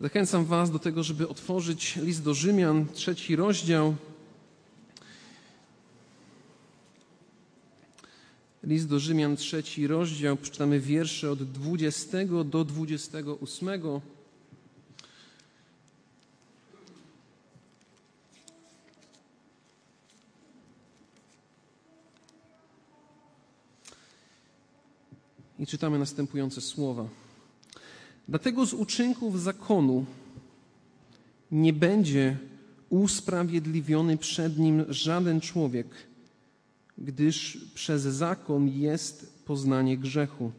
Zachęcam Was do tego, żeby otworzyć list do Rzymian, trzeci rozdział. List do Rzymian, trzeci rozdział. Przeczytamy wiersze od 20 do 28. I czytamy następujące słowa. Dlatego z uczynków zakonu nie będzie usprawiedliwiony przed nim żaden człowiek, gdyż przez zakon jest poznanie grzechu.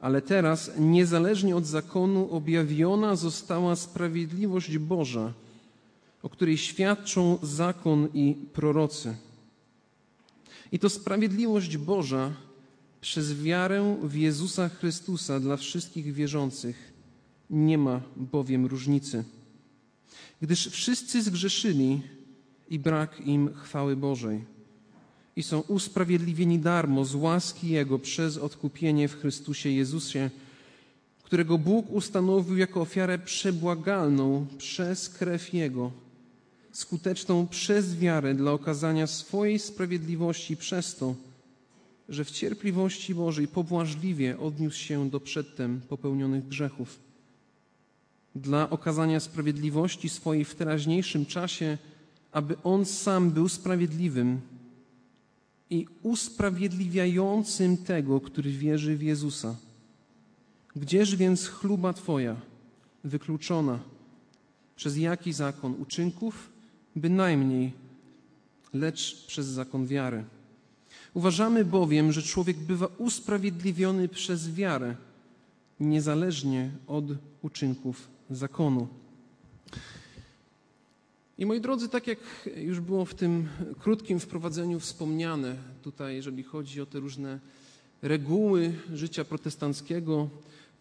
Ale teraz, niezależnie od zakonu, objawiona została sprawiedliwość Boża, o której świadczą zakon i prorocy. I to sprawiedliwość Boża, przez wiarę w Jezusa Chrystusa dla wszystkich wierzących nie ma bowiem różnicy, gdyż wszyscy zgrzeszyli i brak im chwały Bożej i są usprawiedliwieni darmo z łaski Jego przez odkupienie w Chrystusie Jezusie, którego Bóg ustanowił jako ofiarę przebłagalną przez krew Jego, skuteczną przez wiarę dla okazania swojej sprawiedliwości przez to, że w cierpliwości Bożej pobłażliwie odniósł się do przedtem popełnionych grzechów. Dla okazania sprawiedliwości swojej w teraźniejszym czasie, aby On sam był sprawiedliwym i usprawiedliwiającym tego, który wierzy w Jezusa. Gdzież więc chluba Twoja, wykluczona przez jaki zakon uczynków? Bynajmniej, lecz przez zakon wiary. Uważamy bowiem, że człowiek bywa usprawiedliwiony przez wiarę, niezależnie od uczynków zakonu. I moi drodzy, tak jak już było w tym krótkim wprowadzeniu wspomniane, tutaj, jeżeli chodzi o te różne reguły życia protestanckiego,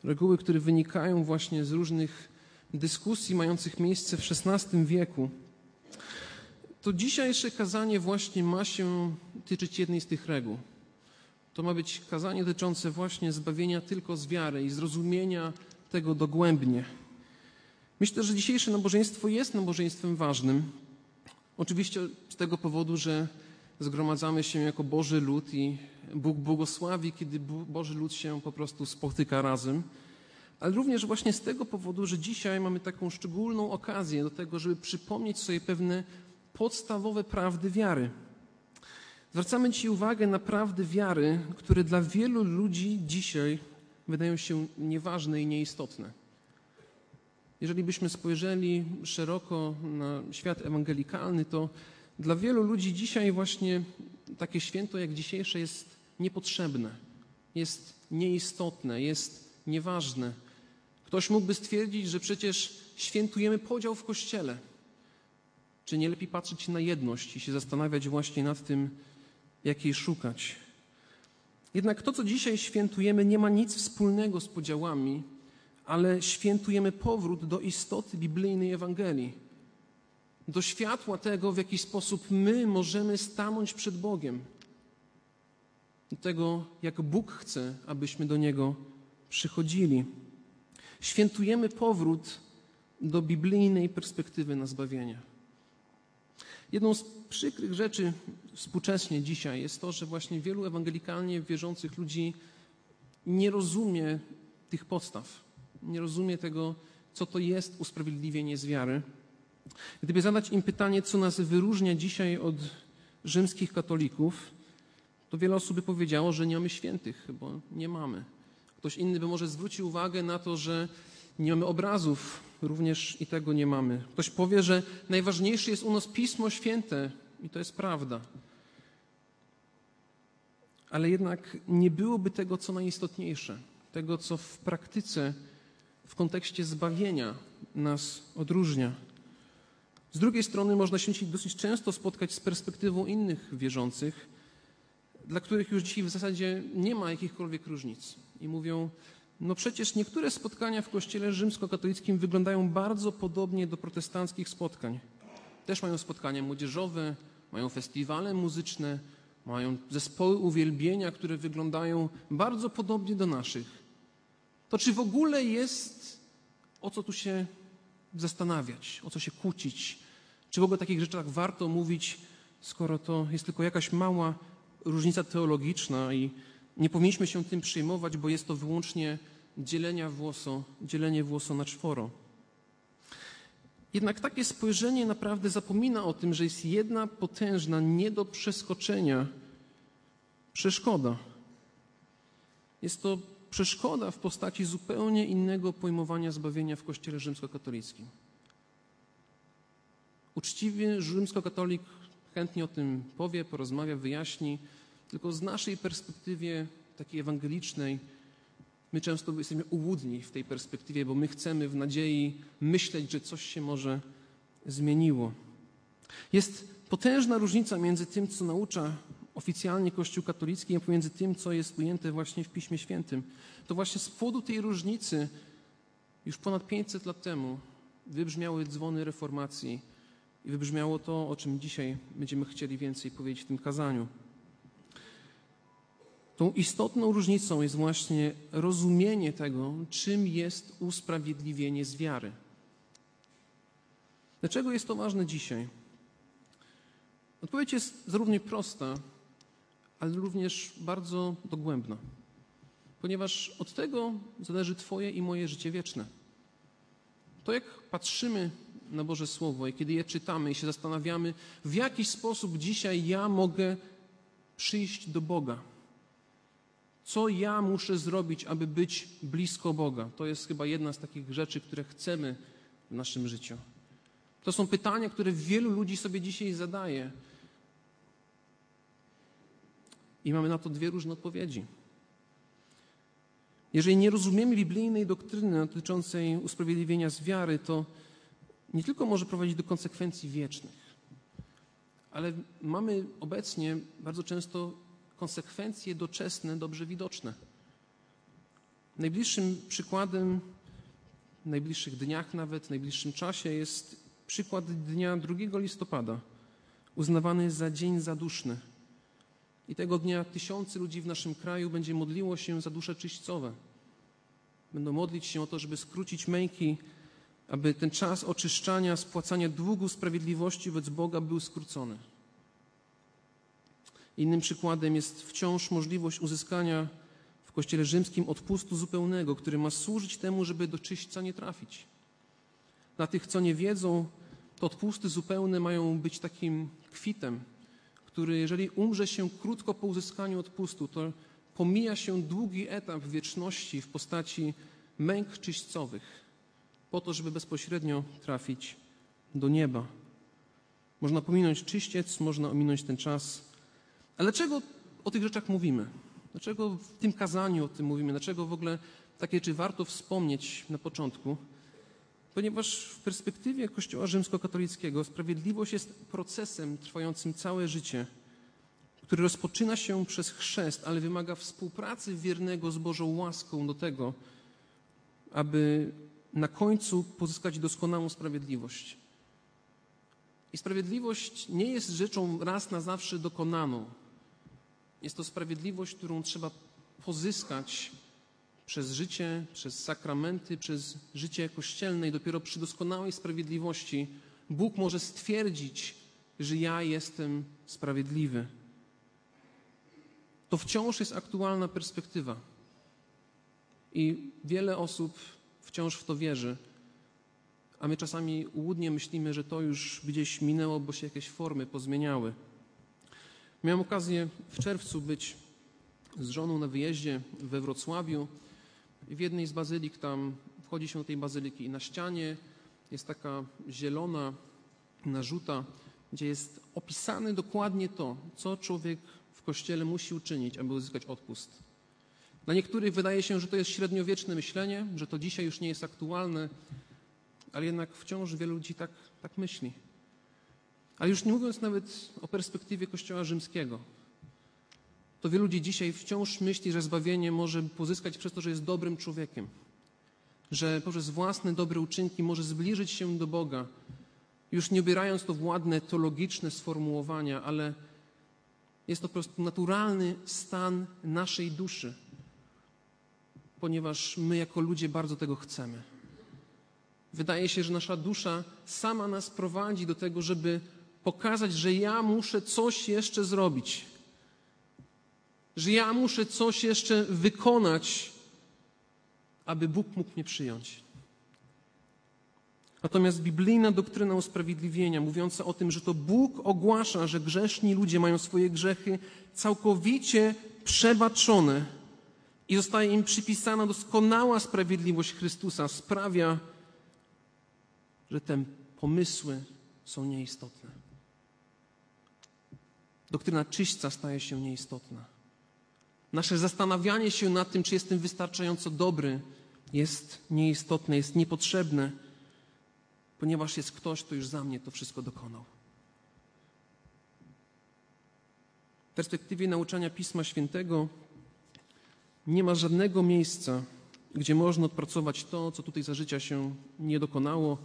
reguły, które wynikają właśnie z różnych dyskusji mających miejsce w XVI wieku, to dzisiejsze kazanie właśnie ma się tyczyć jednej z tych reguł. To ma być kazanie dotyczące właśnie zbawienia tylko z wiary i zrozumienia tego dogłębnie. Myślę, że dzisiejsze nabożeństwo jest nabożeństwem ważnym. Oczywiście z tego powodu, że zgromadzamy się jako Boży lud i Bóg błogosławi, kiedy Boży lud się po prostu spotyka razem. Ale również właśnie z tego powodu, że dzisiaj mamy taką szczególną okazję do tego, żeby przypomnieć sobie pewne podstawowe prawdy wiary. Zwracamy Ci uwagę na prawdy wiary, które dla wielu ludzi dzisiaj wydają się nieważne i nieistotne. Jeżeli byśmy spojrzeli szeroko na świat ewangelikalny, to dla wielu ludzi dzisiaj właśnie takie święto jak dzisiejsze jest niepotrzebne, jest nieistotne, jest nieważne. Ktoś mógłby stwierdzić, że przecież świętujemy podział w kościele. Czy nie lepiej patrzeć na jedność i się zastanawiać właśnie nad tym, jak jej szukać? Jednak to, co dzisiaj świętujemy, nie ma nic wspólnego z podziałami, ale świętujemy powrót do istoty biblijnej Ewangelii, do światła tego, w jaki sposób my możemy stanąć przed Bogiem, do tego, jak Bóg chce, abyśmy do Niego przychodzili. Świętujemy powrót do biblijnej perspektywy na zbawienie. Jedną z przykrych rzeczy współcześnie dzisiaj jest to, że właśnie wielu ewangelikalnie wierzących ludzi nie rozumie tych podstaw, nie rozumie tego, co to jest usprawiedliwienie z wiary. Gdyby zadać im pytanie, co nas wyróżnia dzisiaj od rzymskich katolików, to wiele osób by powiedziało, że nie mamy świętych, bo nie mamy. Ktoś inny by może zwrócił uwagę na to, że nie mamy obrazów, również i tego nie mamy. Ktoś powie, że najważniejsze jest u nas Pismo Święte i to jest prawda. Ale jednak nie byłoby tego, co najistotniejsze, tego, co w praktyce, w kontekście zbawienia nas odróżnia. Z drugiej strony można się dosyć często spotkać z perspektywą innych wierzących, dla których już dzisiaj w zasadzie nie ma jakichkolwiek różnic. I mówią, no przecież niektóre spotkania w kościele rzymskokatolickim wyglądają bardzo podobnie do protestanckich spotkań. Też mają spotkania młodzieżowe, mają festiwale muzyczne, mają zespoły uwielbienia, które wyglądają bardzo podobnie do naszych. To czy w ogóle jest o co tu się zastanawiać, o co się kłócić? Czy w ogóle o takich rzeczach warto mówić, skoro to jest tylko jakaś mała różnica teologiczna i nie powinniśmy się tym przejmować, bo jest to wyłącznie dzielenia włoso, dzielenie włoso na czworo. Jednak takie spojrzenie naprawdę zapomina o tym, że jest jedna potężna, nie do przeskoczenia przeszkoda. Jest to przeszkoda w postaci zupełnie innego pojmowania zbawienia w Kościele rzymskokatolickim. Uczciwy rzymskokatolik chętnie o tym powie, porozmawia, wyjaśni, tylko z naszej perspektywy takiej ewangelicznej, my często jesteśmy ułudni w tej perspektywie, bo my chcemy w nadziei myśleć, że coś się może zmieniło. Jest potężna różnica między tym, co naucza oficjalnie Kościół katolicki, a pomiędzy tym, co jest ujęte właśnie w Piśmie Świętym. To właśnie z powodu tej różnicy już ponad 500 lat temu wybrzmiały dzwony reformacji i wybrzmiało to, o czym dzisiaj będziemy chcieli więcej powiedzieć w tym kazaniu. Tą istotną różnicą jest właśnie rozumienie tego, czym jest usprawiedliwienie z wiary. Dlaczego jest to ważne dzisiaj? Odpowiedź jest zarówno prosta, ale również bardzo dogłębna, ponieważ od tego zależy Twoje i moje życie wieczne. To, jak patrzymy na Boże Słowo i kiedy je czytamy i się zastanawiamy, w jaki sposób dzisiaj ja mogę przyjść do Boga. Co ja muszę zrobić, aby być blisko Boga? To jest chyba jedna z takich rzeczy, które chcemy w naszym życiu. To są pytania, które wielu ludzi sobie dzisiaj zadaje. I mamy na to dwie różne odpowiedzi. Jeżeli nie rozumiemy biblijnej doktryny dotyczącej usprawiedliwienia z wiary, to nie tylko może prowadzić do konsekwencji wiecznych, ale mamy obecnie bardzo często konsekwencje doczesne, dobrze widoczne. Najbliższym przykładem, w najbliższych dniach nawet, w najbliższym czasie jest przykład dnia 2 listopada, uznawany za dzień zaduszny. I tego dnia tysiące ludzi w naszym kraju będzie modliło się za dusze czyśćcowe. Będą modlić się o to, żeby skrócić męki aby ten czas oczyszczania, spłacania długu sprawiedliwości wobec Boga był skrócony. Innym przykładem jest wciąż możliwość uzyskania w Kościele Rzymskim odpustu zupełnego, który ma służyć temu, żeby do czyśćca nie trafić. Dla tych, co nie wiedzą, to odpusty zupełne mają być takim kwitem, który, jeżeli umrze się krótko po uzyskaniu odpustu, to pomija się długi etap wieczności w postaci męk czyśćcowych po to, żeby bezpośrednio trafić do nieba. Można pominąć czyściec, można ominąć ten czas. Ale dlaczego o tych rzeczach mówimy? Dlaczego w tym kazaniu o tym mówimy? Dlaczego w ogóle takie czy warto wspomnieć na początku? Ponieważ w perspektywie Kościoła rzymskokatolickiego sprawiedliwość jest procesem trwającym całe życie, który rozpoczyna się przez chrzest, ale wymaga współpracy wiernego z Bożą łaską do tego, aby na końcu pozyskać doskonałą sprawiedliwość. I sprawiedliwość nie jest rzeczą raz na zawsze dokonaną. Jest to sprawiedliwość, którą trzeba pozyskać przez życie, przez sakramenty, przez życie kościelne i dopiero przy doskonałej sprawiedliwości Bóg może stwierdzić, że ja jestem sprawiedliwy. To wciąż jest aktualna perspektywa. I wiele osób wciąż w to wierzy, a my czasami łudnie myślimy, że to już gdzieś minęło, bo się jakieś formy pozmieniały. Miałem okazję w czerwcu być z żoną na wyjeździe we Wrocławiu. W jednej z bazylik tam wchodzi się do tej bazyliki i na ścianie jest taka zielona narzuta, gdzie jest opisane dokładnie to, co człowiek w kościele musi uczynić, aby uzyskać odpust. Dla niektórych wydaje się, że to jest średniowieczne myślenie, że to dzisiaj już nie jest aktualne, ale jednak wciąż wielu ludzi tak, tak myśli. Ale już nie mówiąc nawet o perspektywie Kościoła rzymskiego, to wielu ludzi dzisiaj wciąż myśli, że zbawienie może pozyskać przez to, że jest dobrym człowiekiem, że poprzez własne dobre uczynki może zbliżyć się do Boga, już nie obierając to w ładne teologiczne sformułowania, ale jest to po prostu naturalny stan naszej duszy ponieważ my jako ludzie bardzo tego chcemy. Wydaje się, że nasza dusza sama nas prowadzi do tego, żeby pokazać, że ja muszę coś jeszcze zrobić, że ja muszę coś jeszcze wykonać, aby Bóg mógł mnie przyjąć. Natomiast biblijna doktryna usprawiedliwienia, mówiąca o tym, że to Bóg ogłasza, że grzeszni ludzie mają swoje grzechy całkowicie przebaczone i zostaje im przypisana doskonała sprawiedliwość Chrystusa, sprawia, że te pomysły są nieistotne. Doktryna czyśćca staje się nieistotna. Nasze zastanawianie się nad tym, czy jestem wystarczająco dobry, jest nieistotne, jest niepotrzebne, ponieważ jest ktoś, kto już za mnie to wszystko dokonał. W perspektywie nauczania Pisma Świętego nie ma żadnego miejsca, gdzie można odpracować to, co tutaj za życia się nie dokonało.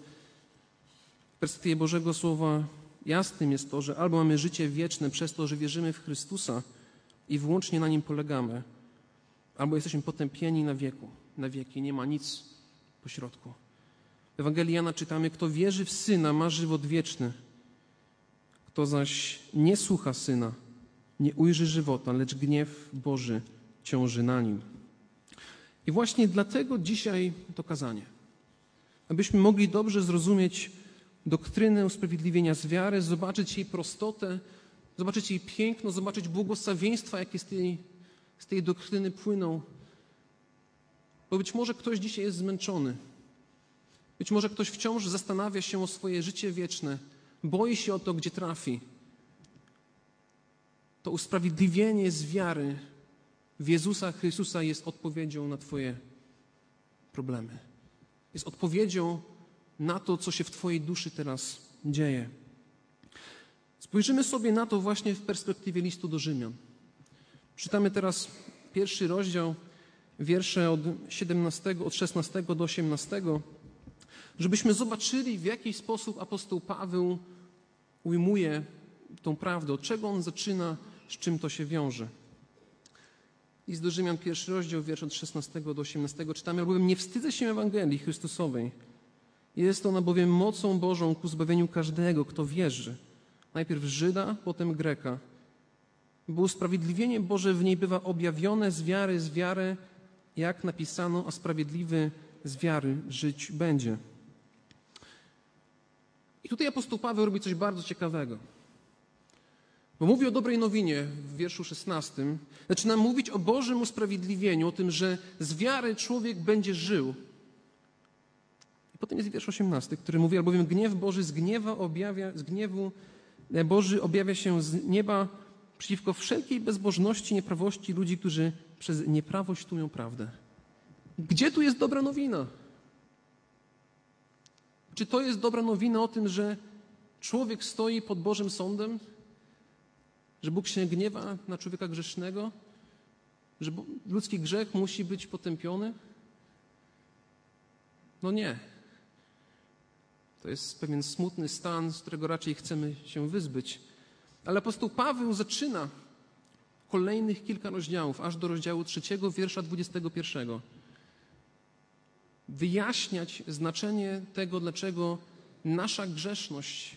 W perspektywie Bożego Słowa jasnym jest to, że albo mamy życie wieczne przez to, że wierzymy w Chrystusa i wyłącznie na Nim polegamy, albo jesteśmy potępieni na wieku, na wieki. Nie ma nic pośrodku. W Ewangelii Jana czytamy, kto wierzy w Syna ma żywot wieczny, kto zaś nie słucha Syna, nie ujrzy żywota, lecz gniew Boży ciąży na nim. I właśnie dlatego dzisiaj to kazanie. Abyśmy mogli dobrze zrozumieć doktrynę usprawiedliwienia z wiary, zobaczyć jej prostotę, zobaczyć jej piękno, zobaczyć błogosławieństwa, jakie z tej, z tej doktryny płyną. Bo być może ktoś dzisiaj jest zmęczony. Być może ktoś wciąż zastanawia się o swoje życie wieczne, boi się o to, gdzie trafi. To usprawiedliwienie z wiary w Jezusa Chrystusa jest odpowiedzią na Twoje problemy. Jest odpowiedzią na to, co się w Twojej duszy teraz dzieje. Spojrzymy sobie na to właśnie w perspektywie listu do Rzymian. Czytamy teraz pierwszy rozdział, wiersze od 17, od 16 do 18, żebyśmy zobaczyli, w jaki sposób apostoł Paweł ujmuje tą prawdę, od czego on zaczyna, z czym to się wiąże. List do Rzymian, pierwszy rozdział, wiersz od 16 do 18 czytamy, albowiem nie wstydzę się Ewangelii Chrystusowej. Jest ona bowiem mocą Bożą ku zbawieniu każdego, kto wierzy. Najpierw Żyda, potem Greka. Bo usprawiedliwienie Boże w niej bywa objawione z wiary, z wiary, jak napisano, a sprawiedliwy z wiary żyć będzie. I tutaj apostoł Paweł robi coś bardzo ciekawego. Bo mówi o dobrej nowinie w wierszu 16. Zaczyna mówić o Bożym usprawiedliwieniu, o tym, że z wiary człowiek będzie żył. I potem jest wiersz 18, który mówi, albowiem gniew Boży z, gniewa objawia, z gniewu e, Boży objawia się z nieba przeciwko wszelkiej bezbożności, nieprawości ludzi, którzy przez nieprawość tują prawdę. Gdzie tu jest dobra nowina? Czy to jest dobra nowina o tym, że człowiek stoi pod Bożym sądem? Że Bóg się gniewa na człowieka grzesznego? Że ludzki grzech musi być potępiony? No nie. To jest pewien smutny stan, z którego raczej chcemy się wyzbyć. Ale apostoł Paweł zaczyna kolejnych kilka rozdziałów, aż do rozdziału trzeciego, wiersza 21 wyjaśniać znaczenie tego, dlaczego nasza grzeszność,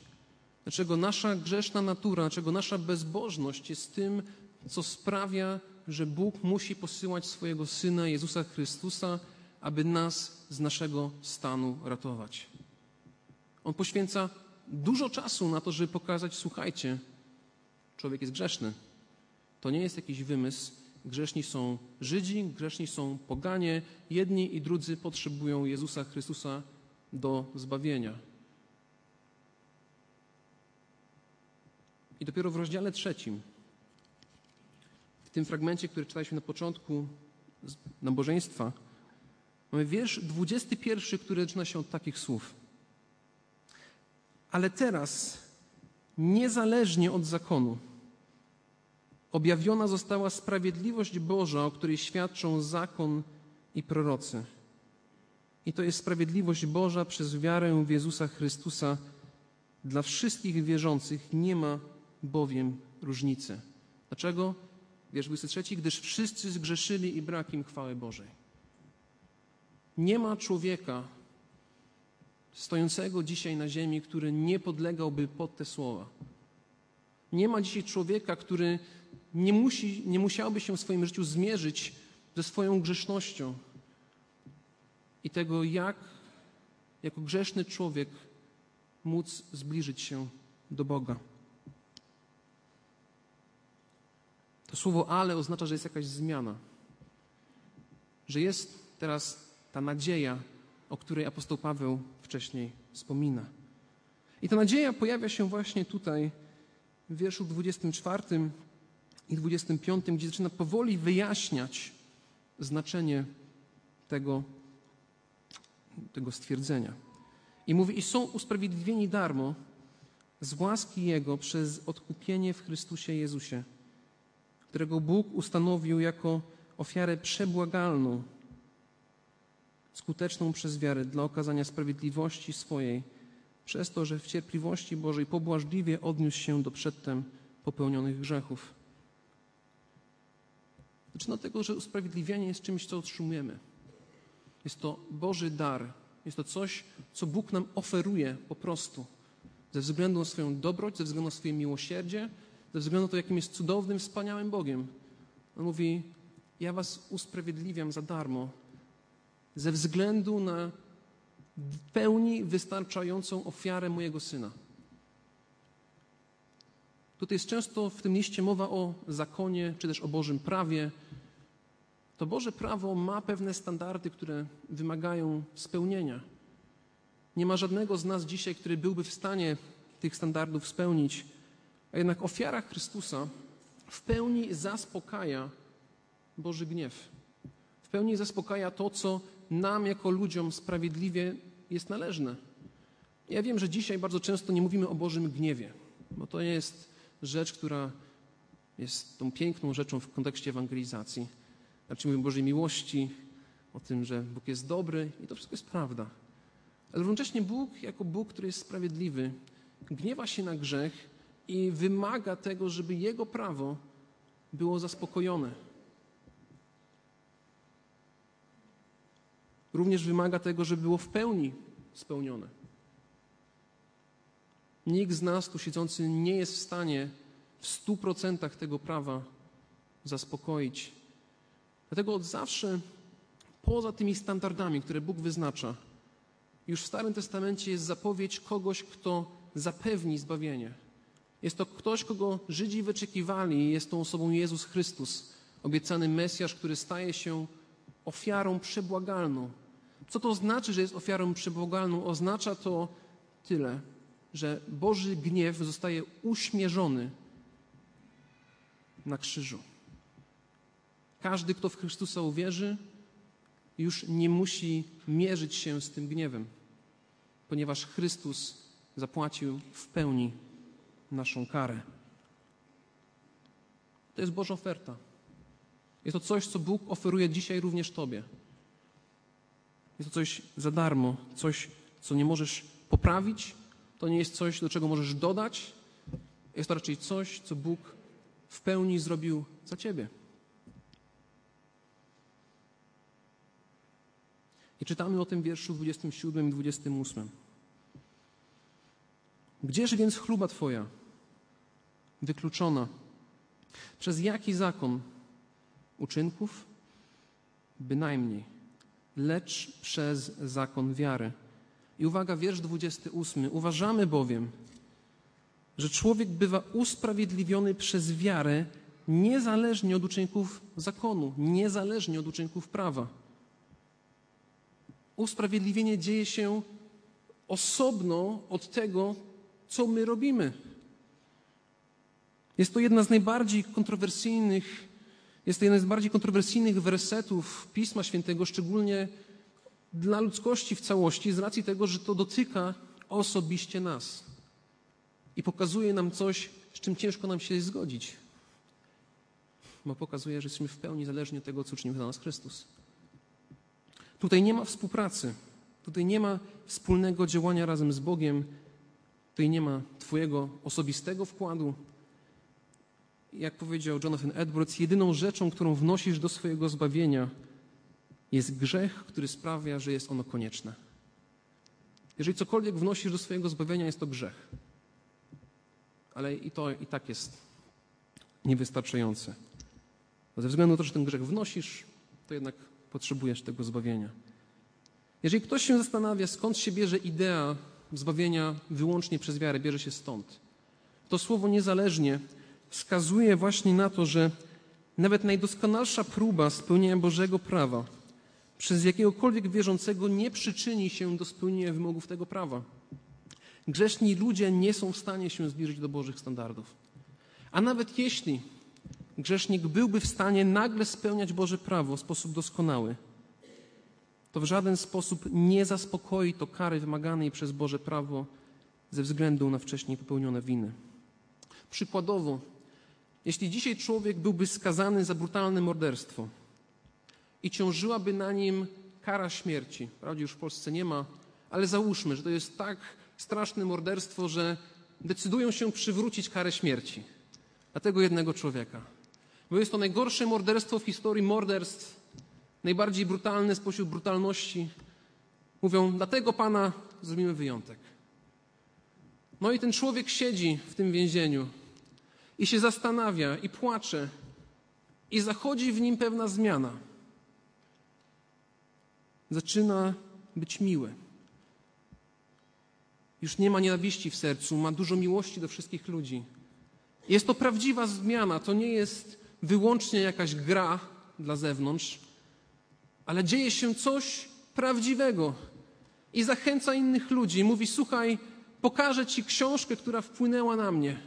dlaczego nasza grzeszna natura, dlaczego nasza bezbożność jest tym, co sprawia, że Bóg musi posyłać swojego Syna Jezusa Chrystusa, aby nas z naszego stanu ratować. On poświęca dużo czasu na to, żeby pokazać: słuchajcie, człowiek jest grzeszny. To nie jest jakiś wymysł, Grzeszni są Żydzi, grzeszni są poganie. Jedni i drudzy potrzebują Jezusa Chrystusa do zbawienia. I dopiero w rozdziale trzecim, w tym fragmencie, który czytaliśmy na początku nabożeństwa, mamy wiersz 21, który zaczyna się od takich słów. Ale teraz, niezależnie od zakonu, objawiona została sprawiedliwość Boża, o której świadczą zakon i prorocy. I to jest sprawiedliwość Boża przez wiarę w Jezusa Chrystusa. Dla wszystkich wierzących nie ma bowiem różnicy. Dlaczego? Wiersz 23. Gdyż wszyscy zgrzeszyli i brak im chwały Bożej. Nie ma człowieka, stojącego dzisiaj na ziemi, który nie podlegałby pod te słowa. Nie ma dzisiaj człowieka, który nie, musi, nie musiałby się w swoim życiu zmierzyć ze swoją grzesznością i tego, jak jako grzeszny człowiek móc zbliżyć się do Boga. To słowo ale oznacza, że jest jakaś zmiana. Że jest teraz ta nadzieja, o której apostoł Paweł wcześniej wspomina. I ta nadzieja pojawia się właśnie tutaj w wierszu 24 i 25, gdzie zaczyna powoli wyjaśniać znaczenie tego, tego stwierdzenia. I mówi: I są usprawiedliwieni darmo z łaski Jego przez odkupienie w Chrystusie Jezusie, którego Bóg ustanowił jako ofiarę przebłagalną, skuteczną przez wiarę dla okazania sprawiedliwości swojej, przez to, że w cierpliwości Bożej pobłażliwie odniósł się do przedtem popełnionych grzechów. Zaczyna tego, że usprawiedliwianie jest czymś, co otrzymujemy. Jest to Boży dar. Jest to coś, co Bóg nam oferuje po prostu. Ze względu na swoją dobroć, ze względu na swoje miłosierdzie, ze względu na to, jakim jest cudownym, wspaniałym Bogiem. On mówi: Ja was usprawiedliwiam za darmo, ze względu na pełni wystarczającą ofiarę mojego syna. Tutaj jest często w tym liście mowa o zakonie, czy też o Bożym prawie. To Boże prawo ma pewne standardy, które wymagają spełnienia. Nie ma żadnego z nas dzisiaj, który byłby w stanie tych standardów spełnić, a jednak ofiara Chrystusa w pełni zaspokaja Boży gniew. W pełni zaspokaja to, co nam jako ludziom sprawiedliwie jest należne. Ja wiem, że dzisiaj bardzo często nie mówimy o Bożym gniewie, bo to jest rzecz, która jest tą piękną rzeczą w kontekście ewangelizacji. Znaczy mówimy o Bożej miłości, o tym, że Bóg jest dobry i to wszystko jest prawda. Ale równocześnie Bóg, jako Bóg, który jest sprawiedliwy, gniewa się na grzech i wymaga tego, żeby Jego prawo było zaspokojone. Również wymaga tego, żeby było w pełni spełnione. Nikt z nas tu siedzący nie jest w stanie w stu procentach tego prawa zaspokoić. Dlatego od zawsze, poza tymi standardami, które Bóg wyznacza, już w Starym Testamencie jest zapowiedź kogoś, kto zapewni zbawienie. Jest to ktoś, kogo Żydzi wyczekiwali, jest tą osobą Jezus Chrystus, obiecany Mesjasz, który staje się ofiarą przebłagalną. Co to znaczy, że jest ofiarą przebłagalną? Oznacza to tyle, że Boży gniew zostaje uśmierzony na krzyżu. Każdy, kto w Chrystusa uwierzy, już nie musi mierzyć się z tym gniewem, ponieważ Chrystus zapłacił w pełni naszą karę. To jest Boża oferta. Jest to coś, co Bóg oferuje dzisiaj również Tobie. Jest to coś za darmo, coś, co nie możesz poprawić, to nie jest coś, do czego możesz dodać. Jest to raczej coś, co Bóg w pełni zrobił za Ciebie. I czytamy o tym wierszu 27 i 28. Gdzież więc chluba Twoja? Wykluczona. Przez jaki zakon? Uczynków? Bynajmniej. Lecz przez zakon wiary. I uwaga, wiersz 28. Uważamy bowiem, że człowiek bywa usprawiedliwiony przez wiarę niezależnie od uczynków zakonu, niezależnie od uczynków prawa. Usprawiedliwienie dzieje się osobno od tego, co my robimy. Jest to jedna z najbardziej kontrowersyjnych, jest to jeden z bardziej kontrowersyjnych wersetów Pisma Świętego, szczególnie dla ludzkości w całości, z racji tego, że to dotyka osobiście nas i pokazuje nam coś, z czym ciężko nam się zgodzić, bo pokazuje, że jesteśmy w pełni zależni od tego, co uczynił dla nas Chrystus. Tutaj nie ma współpracy, tutaj nie ma wspólnego działania razem z Bogiem, tutaj nie ma Twojego osobistego wkładu. Jak powiedział Jonathan Edwards, jedyną rzeczą, którą wnosisz do swojego zbawienia, jest grzech, który sprawia, że jest ono konieczne. Jeżeli cokolwiek wnosisz do swojego zbawienia, jest to grzech. Ale i to i tak jest niewystarczające. Bo ze względu na to, że ten grzech wnosisz, to jednak potrzebujesz tego zbawienia. Jeżeli ktoś się zastanawia, skąd się bierze idea zbawienia wyłącznie przez wiarę, bierze się stąd. To słowo niezależnie wskazuje właśnie na to, że nawet najdoskonalsza próba spełnienia Bożego prawa przez jakiegokolwiek wierzącego nie przyczyni się do spełnienia wymogów tego prawa. Grzeszni ludzie nie są w stanie się zbliżyć do Bożych standardów. A nawet jeśli grzesznik byłby w stanie nagle spełniać Boże prawo w sposób doskonały, to w żaden sposób nie zaspokoi to kary wymaganej przez Boże prawo ze względu na wcześniej popełnione winy. Przykładowo, jeśli dzisiaj człowiek byłby skazany za brutalne morderstwo i ciążyłaby na nim kara śmierci, wprawdzie już w Polsce nie ma, ale załóżmy, że to jest tak straszne morderstwo, że decydują się przywrócić karę śmierci dla tego jednego człowieka. Bo jest to najgorsze morderstwo w historii morderstw, najbardziej brutalne spośród brutalności. Mówią, dlatego Pana zrobimy wyjątek. No i ten człowiek siedzi w tym więzieniu i się zastanawia i płacze i zachodzi w nim pewna zmiana. Zaczyna być miły. Już nie ma nienawiści w sercu, ma dużo miłości do wszystkich ludzi. Jest to prawdziwa zmiana, to nie jest wyłącznie jakaś gra dla zewnątrz, ale dzieje się coś prawdziwego i zachęca innych ludzi. Mówi: Słuchaj, pokażę Ci książkę, która wpłynęła na mnie,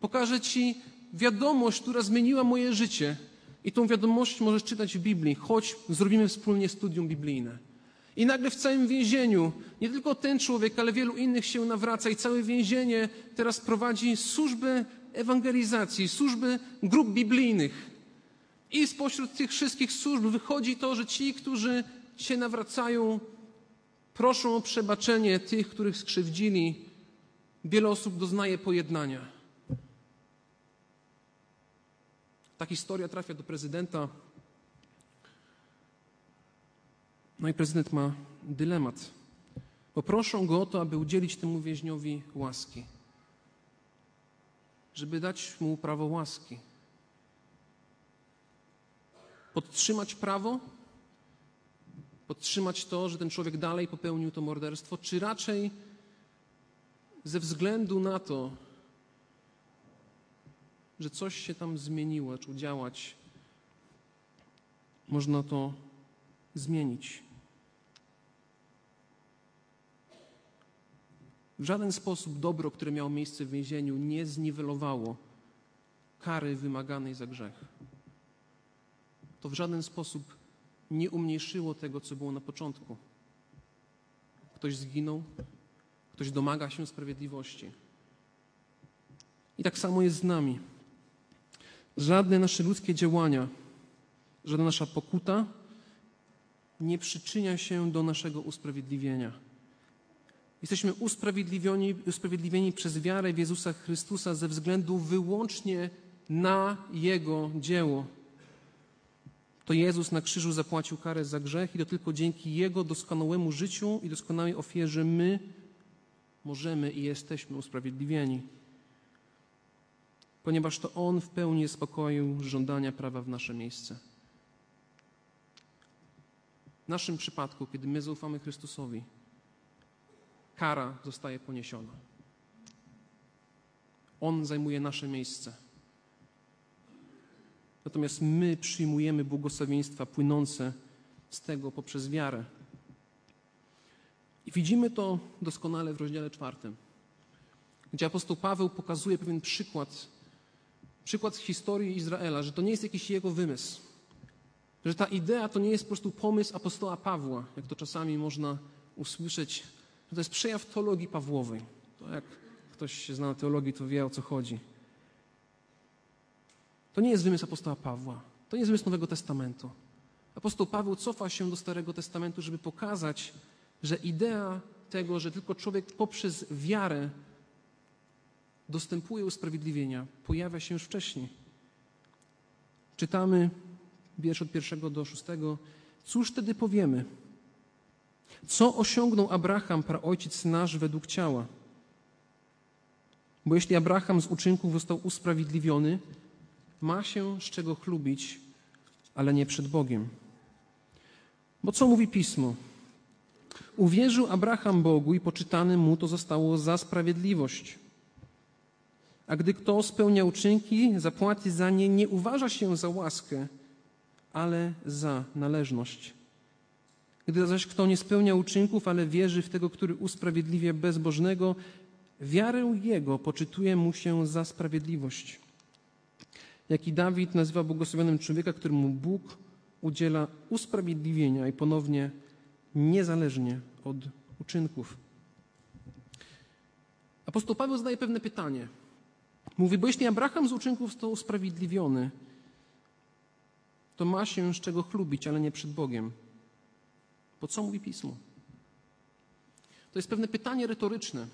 pokażę Ci wiadomość, która zmieniła moje życie. I tą wiadomość możesz czytać w Biblii. Chodź, zrobimy wspólnie studium biblijne. I nagle w całym więzieniu, nie tylko ten człowiek, ale wielu innych się nawraca, i całe więzienie teraz prowadzi służbę ewangelizacji, służby grup biblijnych. I spośród tych wszystkich służb wychodzi to, że ci, którzy się nawracają, proszą o przebaczenie tych, których skrzywdzili. Wiele osób doznaje pojednania. Ta historia trafia do prezydenta. No i prezydent ma dylemat. Poproszą go o to, aby udzielić temu więźniowi łaski, żeby dać mu prawo łaski podtrzymać prawo, podtrzymać to, że ten człowiek dalej popełnił to morderstwo, czy raczej ze względu na to, że coś się tam zmieniło, zaczął działać, można to zmienić. W żaden sposób dobro, które miało miejsce w więzieniu, nie zniwelowało kary wymaganej za grzech to w żaden sposób nie umniejszyło tego, co było na początku. Ktoś zginął, ktoś domaga się sprawiedliwości. I tak samo jest z nami. Żadne nasze ludzkie działania, żadna nasza pokuta nie przyczynia się do naszego usprawiedliwienia. Jesteśmy usprawiedliwieni, usprawiedliwieni przez wiarę w Jezusa Chrystusa ze względu wyłącznie na Jego dzieło. To Jezus na krzyżu zapłacił karę za grzech i to tylko dzięki Jego doskonałemu życiu i doskonałej ofierze my możemy i jesteśmy usprawiedliwieni. Ponieważ to On w pełni zaspokoił żądania prawa w nasze miejsce. W naszym przypadku, kiedy my zaufamy Chrystusowi, kara zostaje poniesiona. On zajmuje nasze miejsce. Natomiast my przyjmujemy błogosławieństwa płynące z tego poprzez wiarę. I widzimy to doskonale w rozdziale czwartym, gdzie apostoł Paweł pokazuje pewien przykład, przykład z historii Izraela, że to nie jest jakiś jego wymysł, że ta idea to nie jest po prostu pomysł apostoła Pawła, jak to czasami można usłyszeć, że to jest przejaw teologii Pawłowej. To jak ktoś się zna na teologii, to wie o co chodzi. To nie jest wymysł apostoła Pawła. To nie jest wymysł Nowego Testamentu. Apostoł Paweł cofa się do Starego Testamentu, żeby pokazać, że idea tego, że tylko człowiek poprzez wiarę dostępuje usprawiedliwienia, pojawia się już wcześniej. Czytamy wiersz od pierwszego do szóstego. Cóż wtedy powiemy? Co osiągnął Abraham, praojciec nasz, według ciała? Bo jeśli Abraham z uczynków został usprawiedliwiony, ma się z czego chlubić, ale nie przed Bogiem. Bo co mówi Pismo? Uwierzył Abraham Bogu i poczytane mu to zostało za sprawiedliwość. A gdy kto spełnia uczynki, zapłaty za nie nie uważa się za łaskę, ale za należność. Gdy zaś kto nie spełnia uczynków, ale wierzy w tego, który usprawiedliwia bezbożnego, wiarę jego poczytuje mu się za sprawiedliwość. Jaki Dawid nazywa błogosławionym człowieka, któremu Bóg udziela usprawiedliwienia i ponownie niezależnie od uczynków. Apostoł Paweł zadaje pewne pytanie. Mówi, bo jeśli Abraham z uczynków został usprawiedliwiony, to ma się z czego chlubić, ale nie przed Bogiem. Bo co mówi Pismo? To jest pewne pytanie retoryczne.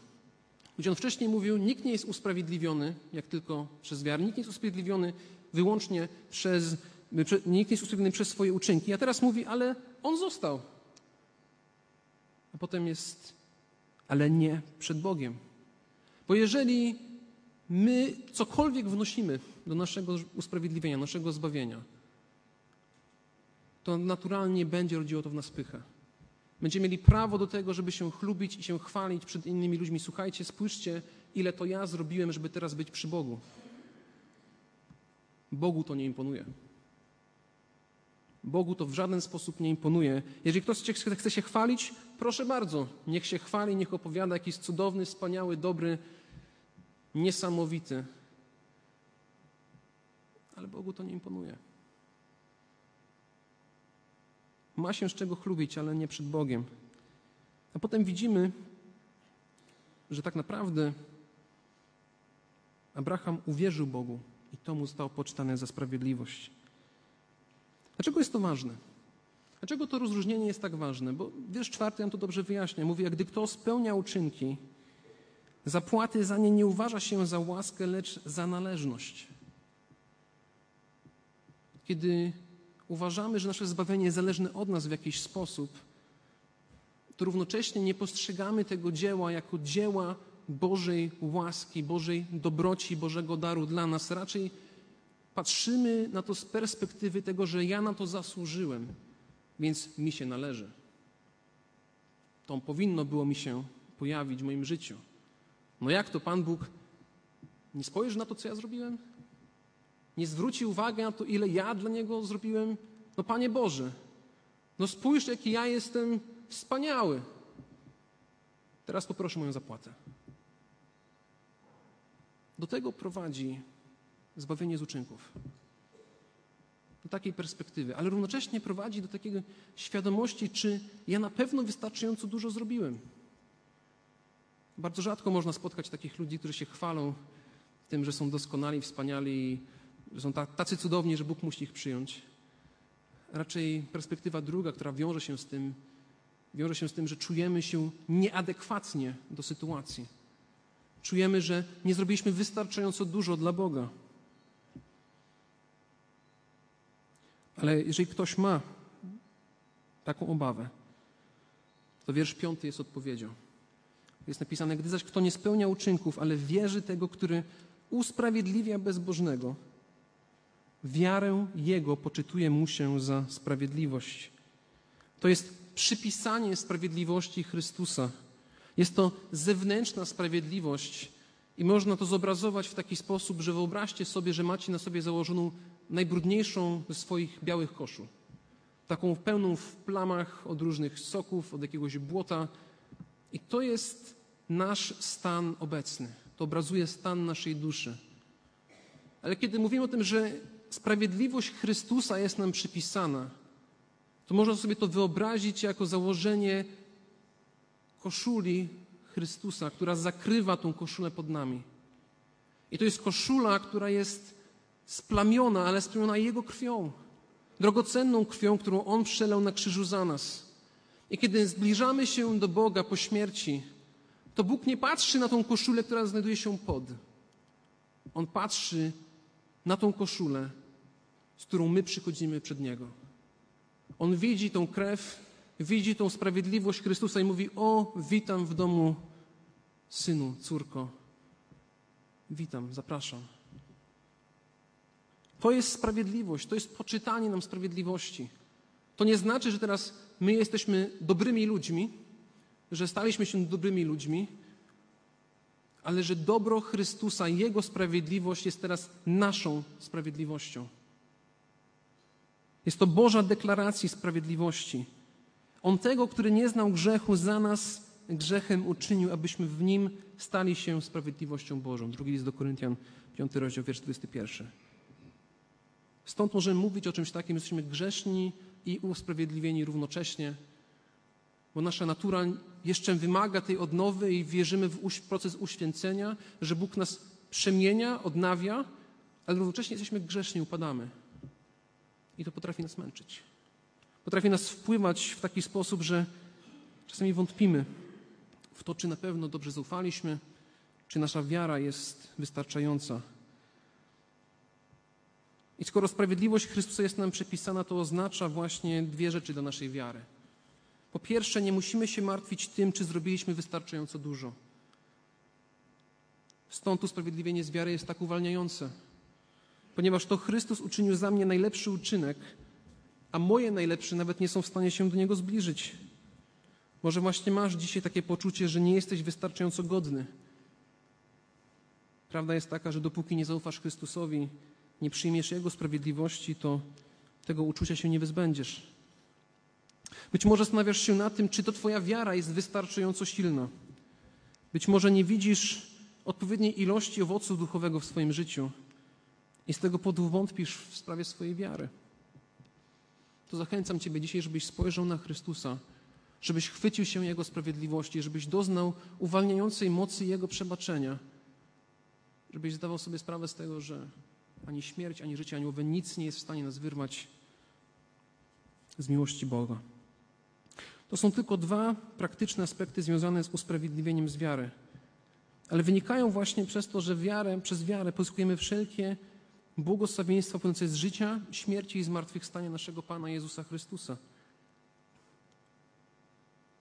Gdzie on wcześniej mówił, nikt nie jest usprawiedliwiony, jak tylko przez wiarę, nikt nie jest usprawiedliwiony wyłącznie przez, nikt nie jest usprawiedliwiony przez swoje uczynki. A teraz mówi, ale on został. A potem jest, ale nie przed Bogiem. Bo jeżeli my cokolwiek wnosimy do naszego usprawiedliwienia, naszego zbawienia, to naturalnie będzie rodziło to w nas pychę. Będziemy mieli prawo do tego, żeby się chlubić i się chwalić przed innymi ludźmi. Słuchajcie, spójrzcie, ile to ja zrobiłem, żeby teraz być przy Bogu. Bogu to nie imponuje. Bogu to w żaden sposób nie imponuje. Jeżeli ktoś chce się chwalić, proszę bardzo, niech się chwali, niech opowiada jakiś cudowny, wspaniały, dobry, niesamowity. Ale Bogu to nie imponuje. Ma się z czego chlubić, ale nie przed Bogiem. A potem widzimy, że tak naprawdę Abraham uwierzył Bogu i to mu zostało poczytane za sprawiedliwość. Dlaczego jest to ważne? Dlaczego to rozróżnienie jest tak ważne? Bo wiersz czwarty nam to dobrze wyjaśnia. Mówi, jak gdy kto spełnia uczynki, zapłaty za nie nie uważa się za łaskę, lecz za należność. Kiedy uważamy, że nasze zbawienie zależne od nas w jakiś sposób, to równocześnie nie postrzegamy tego dzieła jako dzieła Bożej łaski, Bożej dobroci, Bożego daru dla nas. Raczej patrzymy na to z perspektywy tego, że ja na to zasłużyłem, więc mi się należy. To powinno było mi się pojawić w moim życiu. No jak to Pan Bóg nie spojrzy na to, co ja zrobiłem? Nie zwróci uwagi na to, ile ja dla Niego zrobiłem? No Panie Boże, no spójrz, jaki ja jestem wspaniały. Teraz poproszę moją zapłatę. Do tego prowadzi zbawienie z uczynków. Do takiej perspektywy, ale równocześnie prowadzi do takiej świadomości, czy ja na pewno wystarczająco dużo zrobiłem. Bardzo rzadko można spotkać takich ludzi, którzy się chwalą tym, że są doskonali, wspaniali, że są tacy cudowni, że Bóg musi ich przyjąć. Raczej perspektywa druga, która wiąże się z tym, wiąże się z tym, że czujemy się nieadekwatnie do sytuacji. Czujemy, że nie zrobiliśmy wystarczająco dużo dla Boga. Ale jeżeli ktoś ma taką obawę, to wiersz piąty jest odpowiedzią. Jest napisane, gdy zaś kto nie spełnia uczynków, ale wierzy tego, który usprawiedliwia bezbożnego, wiarę jego poczytuje mu się za sprawiedliwość. To jest przypisanie sprawiedliwości Chrystusa. Jest to zewnętrzna sprawiedliwość i można to zobrazować w taki sposób, że wyobraźcie sobie, że macie na sobie założoną najbrudniejszą ze swoich białych koszul. Taką pełną w plamach od różnych soków, od jakiegoś błota. I to jest nasz stan obecny. To obrazuje stan naszej duszy. Ale kiedy mówimy o tym, że sprawiedliwość Chrystusa jest nam przypisana, to można sobie to wyobrazić jako założenie koszuli Chrystusa, która zakrywa tą koszulę pod nami. I to jest koszula, która jest splamiona, ale splamiona Jego krwią. Drogocenną krwią, którą On przelał na krzyżu za nas. I kiedy zbliżamy się do Boga po śmierci, to Bóg nie patrzy na tą koszulę, która znajduje się pod. On patrzy na tą koszulę, z którą my przychodzimy przed Niego. On widzi tą krew widzi tą sprawiedliwość Chrystusa i mówi: O, witam w domu, synu, córko. Witam, zapraszam. To jest sprawiedliwość, to jest poczytanie nam sprawiedliwości. To nie znaczy, że teraz my jesteśmy dobrymi ludźmi, że staliśmy się dobrymi ludźmi, ale że dobro Chrystusa, Jego sprawiedliwość jest teraz naszą sprawiedliwością. Jest to Boża deklaracja sprawiedliwości. On tego, który nie znał grzechu, za nas grzechem uczynił, abyśmy w nim stali się sprawiedliwością Bożą. Drugi list do Koryntian, 5 rozdział, wiersz 21. Stąd możemy mówić o czymś takim, jesteśmy grzeszni i usprawiedliwieni równocześnie, bo nasza natura jeszcze wymaga tej odnowy i wierzymy w proces uświęcenia, że Bóg nas przemienia, odnawia, ale równocześnie jesteśmy grzeszni, upadamy. I to potrafi nas męczyć. Potrafi nas wpływać w taki sposób, że czasami wątpimy w to, czy na pewno dobrze zaufaliśmy, czy nasza wiara jest wystarczająca. I skoro sprawiedliwość Chrystusa jest nam przepisana, to oznacza właśnie dwie rzeczy dla naszej wiary. Po pierwsze, nie musimy się martwić tym, czy zrobiliśmy wystarczająco dużo. Stąd usprawiedliwienie z wiary jest tak uwalniające, ponieważ to Chrystus uczynił za mnie najlepszy uczynek, a moje najlepsze nawet nie są w stanie się do Niego zbliżyć. Może właśnie masz dzisiaj takie poczucie, że nie jesteś wystarczająco godny. Prawda jest taka, że dopóki nie zaufasz Chrystusowi, nie przyjmiesz Jego sprawiedliwości, to tego uczucia się nie wyzbędziesz. Być może zastanawiasz się nad tym, czy to Twoja wiara jest wystarczająco silna. Być może nie widzisz odpowiedniej ilości owocu duchowego w swoim życiu i z tego powodu wątpisz w sprawie swojej wiary. To zachęcam Ciebie dzisiaj, żebyś spojrzał na Chrystusa, żebyś chwycił się Jego sprawiedliwości, żebyś doznał uwalniającej mocy Jego przebaczenia, żebyś zdawał sobie sprawę z tego, że ani śmierć, ani życie, ani owe nic nie jest w stanie nas wyrwać z miłości Boga. To są tylko dwa praktyczne aspekty związane z usprawiedliwieniem z wiary. Ale wynikają właśnie przez to, że wiarę, przez wiarę pozyskujemy wszelkie błogosławieństwa płynące z życia, śmierci i zmartwychwstania naszego Pana Jezusa Chrystusa.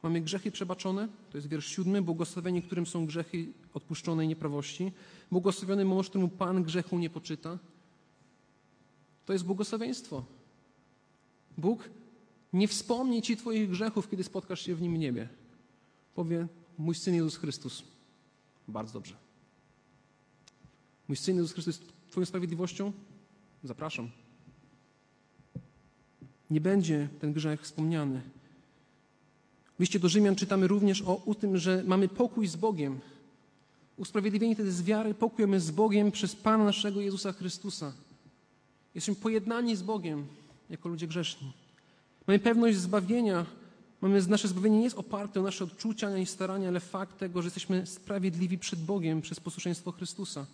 Mamy grzechy przebaczone, to jest wiersz siódmy, błogosławieni, którym są grzechy odpuszczone i nieprawości. Błogosławiony mąż, któremu Pan grzechu nie poczyta. To jest błogosławieństwo. Bóg nie wspomni Ci Twoich grzechów, kiedy spotkasz się w Nim niebie. Powie, mój Syn Jezus Chrystus. Bardzo dobrze. Mój Syn Jezus Chrystus jest Twoją sprawiedliwością? Zapraszam. Nie będzie ten grzech wspomniany. W liście do Rzymian czytamy również o, o tym, że mamy pokój z Bogiem. Usprawiedliwieni wtedy z wiary, pokój mamy z Bogiem przez Pana naszego Jezusa Chrystusa. Jesteśmy pojednani z Bogiem jako ludzie grzeszni. Mamy pewność zbawienia. Mamy, nasze zbawienie nie jest oparte o nasze odczucia ani starania, ale fakt tego, że jesteśmy sprawiedliwi przed Bogiem przez posłuszeństwo Chrystusa.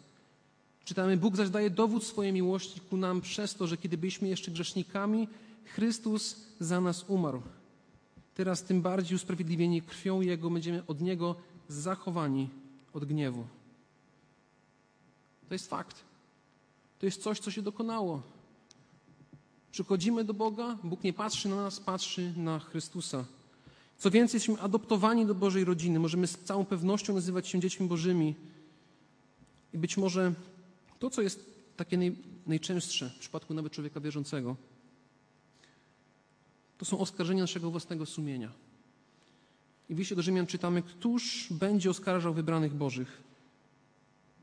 Czytamy, Bóg zaś daje dowód swojej miłości ku nam przez to, że kiedy byliśmy jeszcze grzesznikami, Chrystus za nas umarł. Teraz tym bardziej usprawiedliwieni krwią Jego będziemy od Niego zachowani od gniewu. To jest fakt. To jest coś, co się dokonało. Przychodzimy do Boga, Bóg nie patrzy na nas, patrzy na Chrystusa. Co więcej, jesteśmy adoptowani do Bożej rodziny. Możemy z całą pewnością nazywać się dziećmi Bożymi. I być może to, co jest takie naj, najczęstsze w przypadku nawet człowieka wierzącego, to są oskarżenia naszego własnego sumienia. I w liście do Rzymian czytamy, któż będzie oskarżał wybranych Bożych?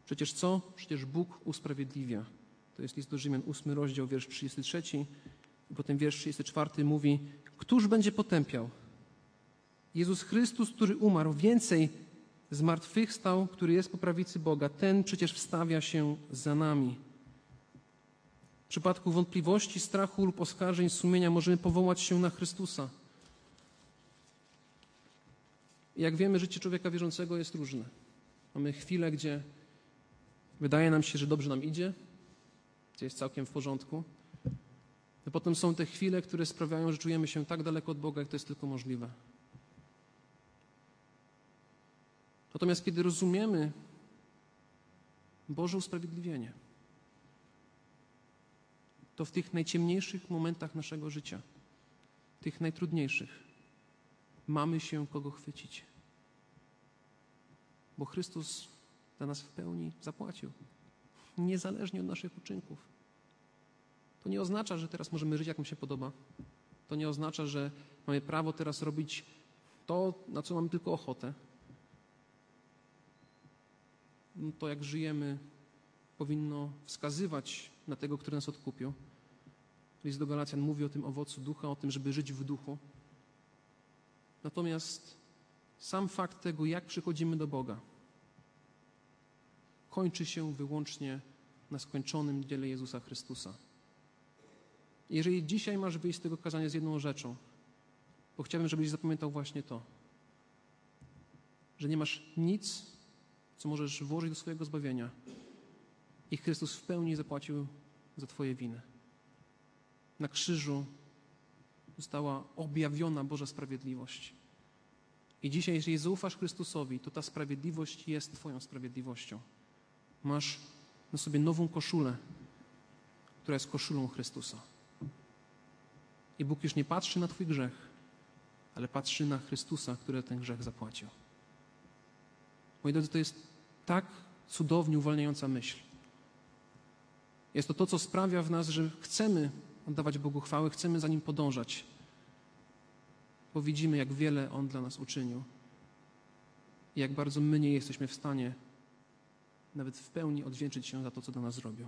Przecież co? Przecież Bóg usprawiedliwia. To jest list do Rzymian, 8 rozdział, wiersz 33. I potem wiersz 34 mówi, któż będzie potępiał? Jezus Chrystus, który umarł, więcej zmartwychwstał, który jest po prawicy Boga, ten przecież wstawia się za nami. W przypadku wątpliwości, strachu lub oskarżeń sumienia możemy powołać się na Chrystusa. Jak wiemy, życie człowieka wierzącego jest różne. Mamy chwile, gdzie wydaje nam się, że dobrze nam idzie, jest całkiem w porządku. A potem są te chwile, które sprawiają, że czujemy się tak daleko od Boga, jak to jest tylko możliwe. Natomiast kiedy rozumiemy Boże usprawiedliwienie, to w tych najciemniejszych momentach naszego życia, tych najtrudniejszych, mamy się kogo chwycić. Bo Chrystus za nas w pełni zapłacił, niezależnie od naszych uczynków. To nie oznacza, że teraz możemy żyć jak nam się podoba. To nie oznacza, że mamy prawo teraz robić to, na co mamy tylko ochotę. No to, jak żyjemy, powinno wskazywać na tego, który nas odkupił. List do Galacjan mówi o tym owocu ducha, o tym, żeby żyć w duchu. Natomiast sam fakt tego, jak przychodzimy do Boga, kończy się wyłącznie na skończonym dziele Jezusa Chrystusa. Jeżeli dzisiaj masz wyjść z tego kazania z jedną rzeczą, bo chciałbym, żebyś zapamiętał właśnie to, że nie masz nic, co możesz włożyć do swojego zbawienia i Chrystus w pełni zapłacił za Twoje winy. Na krzyżu została objawiona Boża sprawiedliwość. I dzisiaj, jeżeli zaufasz Chrystusowi, to ta sprawiedliwość jest Twoją sprawiedliwością. Masz na sobie nową koszulę, która jest koszulą Chrystusa. I Bóg już nie patrzy na Twój grzech, ale patrzy na Chrystusa, który ten grzech zapłacił. Moi drodzy, to jest tak cudownie uwalniająca myśl. Jest to to, co sprawia w nas, że chcemy oddawać Bogu chwałę, chcemy za Nim podążać, bo widzimy, jak wiele On dla nas uczynił i jak bardzo my nie jesteśmy w stanie nawet w pełni odwdzięczyć się za to, co dla nas zrobił.